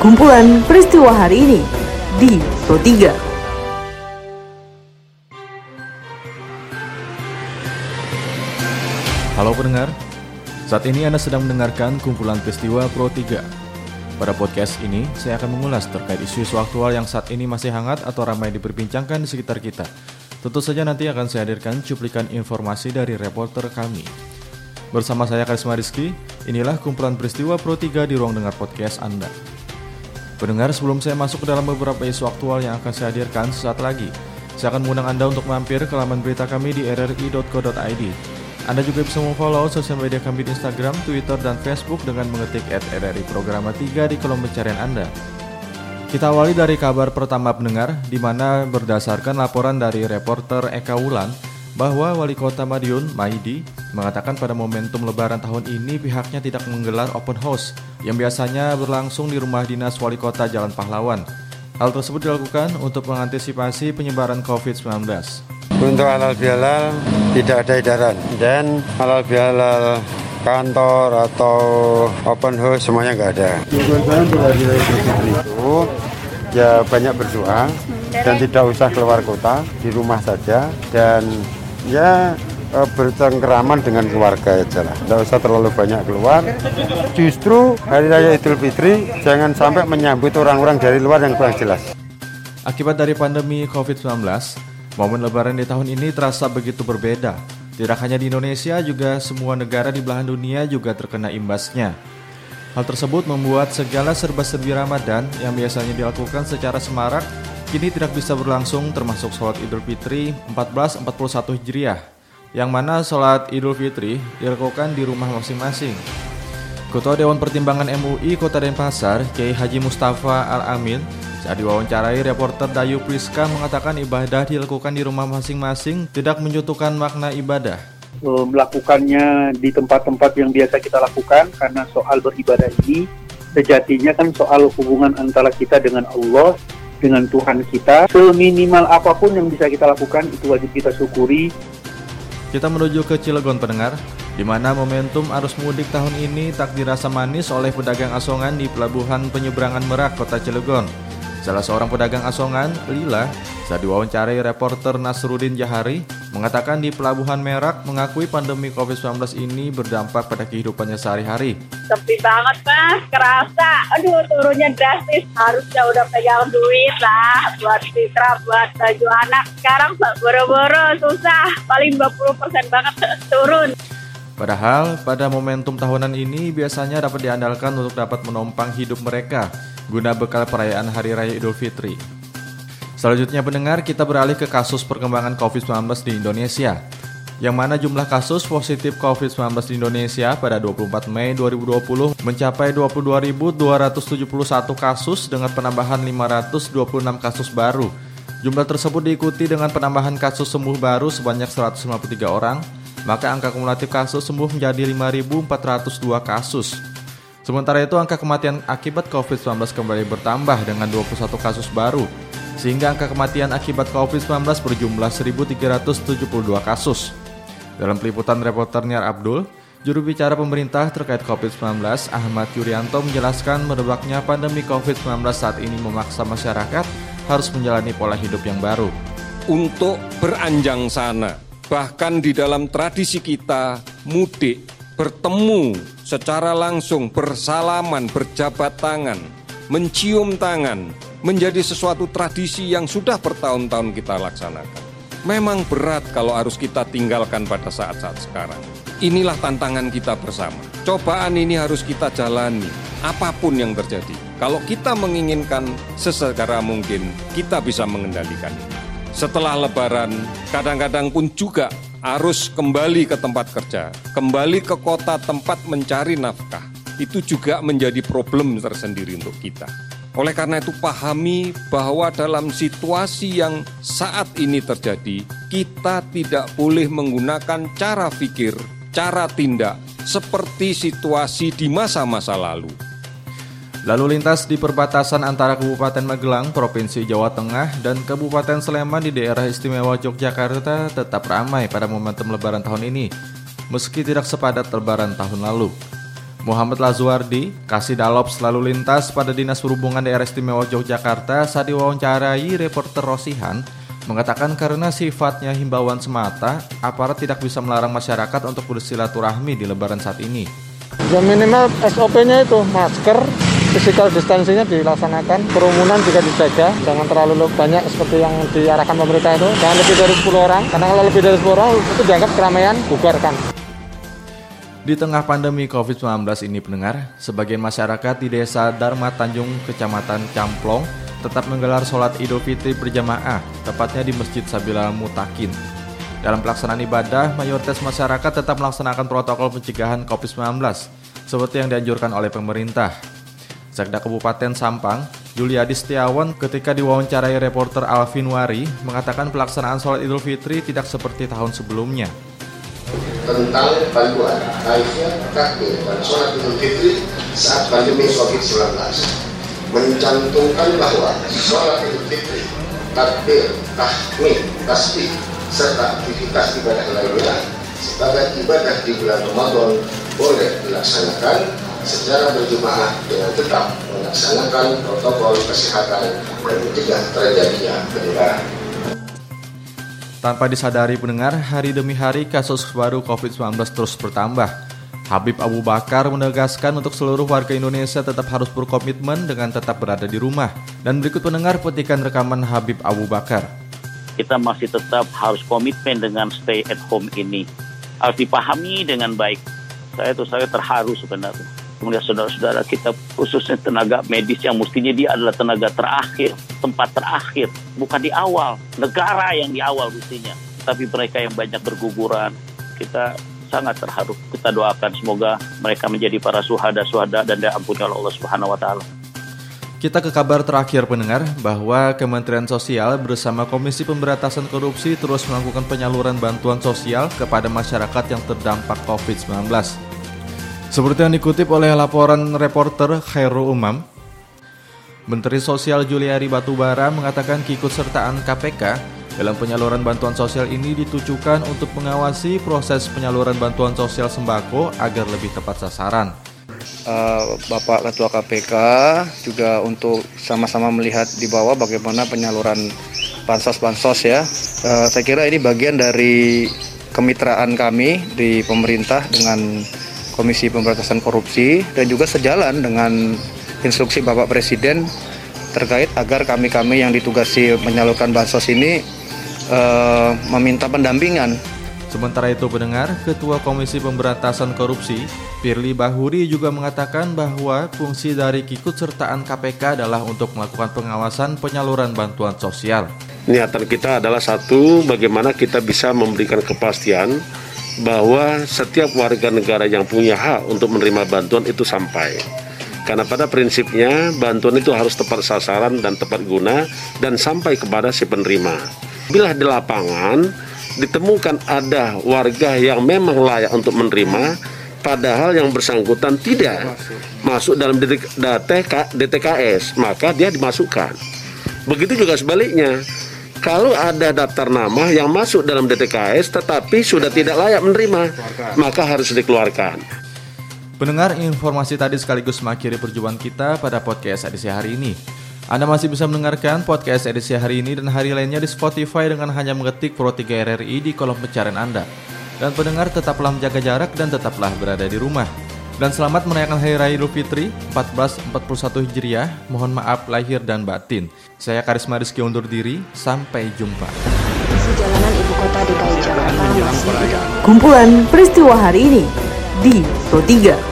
kumpulan peristiwa hari ini di Pro 3. Halo pendengar, saat ini Anda sedang mendengarkan kumpulan peristiwa Pro 3. Pada podcast ini, saya akan mengulas terkait isu-isu aktual yang saat ini masih hangat atau ramai diperbincangkan di sekitar kita. Tentu saja nanti akan saya hadirkan cuplikan informasi dari reporter kami. Bersama saya Karisma Rizky, inilah kumpulan peristiwa Pro 3 di ruang dengar podcast Anda. Pendengar, sebelum saya masuk ke dalam beberapa isu aktual yang akan saya hadirkan sesaat lagi, saya akan mengundang Anda untuk mampir ke laman berita kami di rri.co.id. Anda juga bisa memfollow sosial media kami di Instagram, Twitter, dan Facebook dengan mengetik at RRI Programa 3 di kolom pencarian Anda. Kita awali dari kabar pertama pendengar, di mana berdasarkan laporan dari reporter Eka Wulan, bahwa Wali Kota Madiun, Maidi, mengatakan pada momentum lebaran tahun ini pihaknya tidak menggelar open house yang biasanya berlangsung di rumah dinas Wali Kota Jalan Pahlawan. Hal tersebut dilakukan untuk mengantisipasi penyebaran COVID-19. Untuk halal bihalal tidak ada edaran dan halal bihalal kantor atau open house semuanya nggak ada. Itu ya banyak berdoa dan tidak usah keluar kota di rumah saja dan ya eh, bercengkeraman dengan keluarga aja lah. Tidak usah terlalu banyak keluar. Justru Hari Raya Idul Fitri jangan sampai menyambut orang-orang dari luar yang kurang jelas. Akibat dari pandemi COVID-19, momen lebaran di tahun ini terasa begitu berbeda. Tidak hanya di Indonesia, juga semua negara di belahan dunia juga terkena imbasnya. Hal tersebut membuat segala serba-serbi Ramadan yang biasanya dilakukan secara semarak kini tidak bisa berlangsung termasuk sholat Idul Fitri 1441 Hijriah yang mana sholat Idul Fitri dilakukan di rumah masing-masing. Ketua Dewan Pertimbangan MUI Kota Denpasar, Kiai Haji Mustafa Al-Amin, saat diwawancarai reporter Dayu Priska mengatakan ibadah dilakukan di rumah masing-masing tidak menjatuhkan makna ibadah. Melakukannya di tempat-tempat yang biasa kita lakukan karena soal beribadah ini sejatinya kan soal hubungan antara kita dengan Allah, dengan Tuhan kita. Seminimal apa pun yang bisa kita lakukan itu wajib kita syukuri. Kita menuju ke Cilegon pendengar, di mana momentum arus mudik tahun ini tak dirasa manis oleh pedagang asongan di pelabuhan penyeberangan Merak, Kota Cilegon. Salah seorang pedagang asongan, Lila, saat diwawancarai reporter Nasruddin Jahari, mengatakan di Pelabuhan Merak mengakui pandemi COVID-19 ini berdampak pada kehidupannya sehari-hari. Sepi banget mas, kerasa. Aduh turunnya drastis. Harusnya udah pegang duit lah buat citra, buat baju anak. Sekarang boro-boro susah, paling 20% banget turun. Padahal pada momentum tahunan ini biasanya dapat diandalkan untuk dapat menopang hidup mereka guna bekal perayaan Hari Raya Idul Fitri. Selanjutnya pendengar, kita beralih ke kasus perkembangan COVID-19 di Indonesia. Yang mana jumlah kasus positif COVID-19 di Indonesia pada 24 Mei 2020 mencapai 22.271 kasus dengan penambahan 526 kasus baru. Jumlah tersebut diikuti dengan penambahan kasus sembuh baru sebanyak 153 orang, maka angka kumulatif kasus sembuh menjadi 5.402 kasus. Sementara itu angka kematian akibat COVID-19 kembali bertambah dengan 21 kasus baru, sehingga angka kematian akibat COVID-19 berjumlah 1.372 kasus. Dalam peliputan reporter Niar Abdul, juru bicara pemerintah terkait COVID-19 Ahmad Yuryanto menjelaskan merebaknya pandemi COVID-19 saat ini memaksa masyarakat harus menjalani pola hidup yang baru. Untuk beranjang sana, bahkan di dalam tradisi kita mudik, bertemu secara langsung, bersalaman, berjabat tangan, mencium tangan, menjadi sesuatu tradisi yang sudah bertahun-tahun kita laksanakan. Memang berat kalau harus kita tinggalkan pada saat-saat sekarang. Inilah tantangan kita bersama. Cobaan ini harus kita jalani, apa pun yang terjadi. Kalau kita menginginkan sesegera mungkin, kita bisa mengendalikan. Setelah Lebaran, kadang-kadang pun juga harus kembali ke tempat kerja, kembali ke kota tempat mencari nafkah. Itu juga menjadi problem tersendiri untuk kita. Oleh karena itu, pahami bahwa dalam situasi yang saat ini terjadi, kita tidak boleh menggunakan cara pikir, cara tindak seperti situasi di masa-masa lalu. Lalu lintas di perbatasan antara Kabupaten Magelang, Provinsi Jawa Tengah, dan Kabupaten Sleman di daerah istimewa Yogyakarta tetap ramai pada momentum lebaran tahun ini, meski tidak sepadat lebaran tahun lalu. Muhammad Lazuardi, Kasih Dalop selalu lintas pada Dinas Perhubungan Daerah Istimewa Yogyakarta saat diwawancarai reporter Rosihan mengatakan karena sifatnya himbauan semata, aparat tidak bisa melarang masyarakat untuk bersilaturahmi di lebaran saat ini. Ya minimal SOP-nya itu masker, physical distancing-nya dilaksanakan, kerumunan juga dijaga, jangan terlalu banyak seperti yang diarahkan pemerintah itu, jangan lebih dari 10 orang, karena kalau lebih dari 10 orang itu dianggap keramaian, bubarkan. Di tengah pandemi COVID-19 ini pendengar, sebagian masyarakat di desa Dharma Tanjung, Kecamatan Camplong, tetap menggelar sholat idul fitri berjamaah, tepatnya di Masjid Sabila Mutakin. Dalam pelaksanaan ibadah, mayoritas masyarakat tetap melaksanakan protokol pencegahan COVID-19, seperti yang dianjurkan oleh pemerintah. Sekda Kabupaten Sampang, Juliadi Setiawan ketika diwawancarai reporter Alvin Wari mengatakan pelaksanaan sholat idul fitri tidak seperti tahun sebelumnya. Tentang bantuan baiknya takbir dan sholat idul fitri saat pandemi COVID-19 mencantumkan bahwa sholat idul fitri, takbir, tahmid, tasbih, serta aktivitas ibadah lainnya sebagai ibadah di bulan Ramadan boleh dilaksanakan secara berjemaah dengan tetap melaksanakan protokol kesehatan dan mencegah terjadinya penyebaran. Tanpa disadari pendengar, hari demi hari kasus baru COVID-19 terus bertambah. Habib Abu Bakar menegaskan untuk seluruh warga Indonesia tetap harus berkomitmen dengan tetap berada di rumah. Dan berikut pendengar petikan rekaman Habib Abu Bakar. Kita masih tetap harus komitmen dengan stay at home ini. Harus dipahami dengan baik. Saya tuh saya terharu sebenarnya melihat saudara-saudara kita khususnya tenaga medis yang mestinya dia adalah tenaga terakhir, tempat terakhir, bukan di awal, negara yang di awal mestinya. Tapi mereka yang banyak berguguran, kita sangat terharu. Kita doakan semoga mereka menjadi para suhada-suhada dan diampuni oleh Allah Subhanahu wa taala. Kita ke kabar terakhir pendengar bahwa Kementerian Sosial bersama Komisi Pemberantasan Korupsi terus melakukan penyaluran bantuan sosial kepada masyarakat yang terdampak COVID-19. Seperti yang dikutip oleh laporan reporter Khairul Umam, Menteri Sosial Juliari Batubara mengatakan keikutsertaan KPK dalam penyaluran bantuan sosial ini ditujukan untuk mengawasi proses penyaluran bantuan sosial sembako agar lebih tepat sasaran. Uh, Bapak Ketua KPK juga untuk sama-sama melihat di bawah bagaimana penyaluran bansos-bansos ya. Uh, saya kira ini bagian dari kemitraan kami di pemerintah dengan Komisi Pemberantasan Korupsi dan juga sejalan dengan instruksi Bapak Presiden terkait agar kami-kami yang ditugasi menyalurkan bansos ini uh, meminta pendampingan. Sementara itu pendengar, Ketua Komisi Pemberantasan Korupsi, Firly Bahuri juga mengatakan bahwa fungsi dari kikut sertaan KPK adalah untuk melakukan pengawasan penyaluran bantuan sosial. Niatan kita adalah satu, bagaimana kita bisa memberikan kepastian bahwa setiap warga negara yang punya hak untuk menerima bantuan itu sampai. Karena pada prinsipnya bantuan itu harus tepat sasaran dan tepat guna dan sampai kepada si penerima. Bila di lapangan ditemukan ada warga yang memang layak untuk menerima, padahal yang bersangkutan tidak masuk dalam DTK, DTKS, maka dia dimasukkan. Begitu juga sebaliknya, kalau ada daftar nama yang masuk dalam DTKS tetapi sudah tidak layak menerima, maka harus dikeluarkan. Pendengar informasi tadi sekaligus mengakhiri perjumpaan kita pada podcast edisi hari ini. Anda masih bisa mendengarkan podcast edisi hari ini dan hari lainnya di Spotify dengan hanya mengetik Pro 3 RRI di kolom pencarian Anda. Dan pendengar tetaplah menjaga jarak dan tetaplah berada di rumah. Dan selamat merayakan Hari Raya Idul Fitri 1441 Hijriah. Mohon maaf lahir dan batin. Saya Karisma Rizky undur diri. Sampai jumpa. Sejalanan ibu kota DKI Jakarta Kumpulan peristiwa hari ini di Pro 3.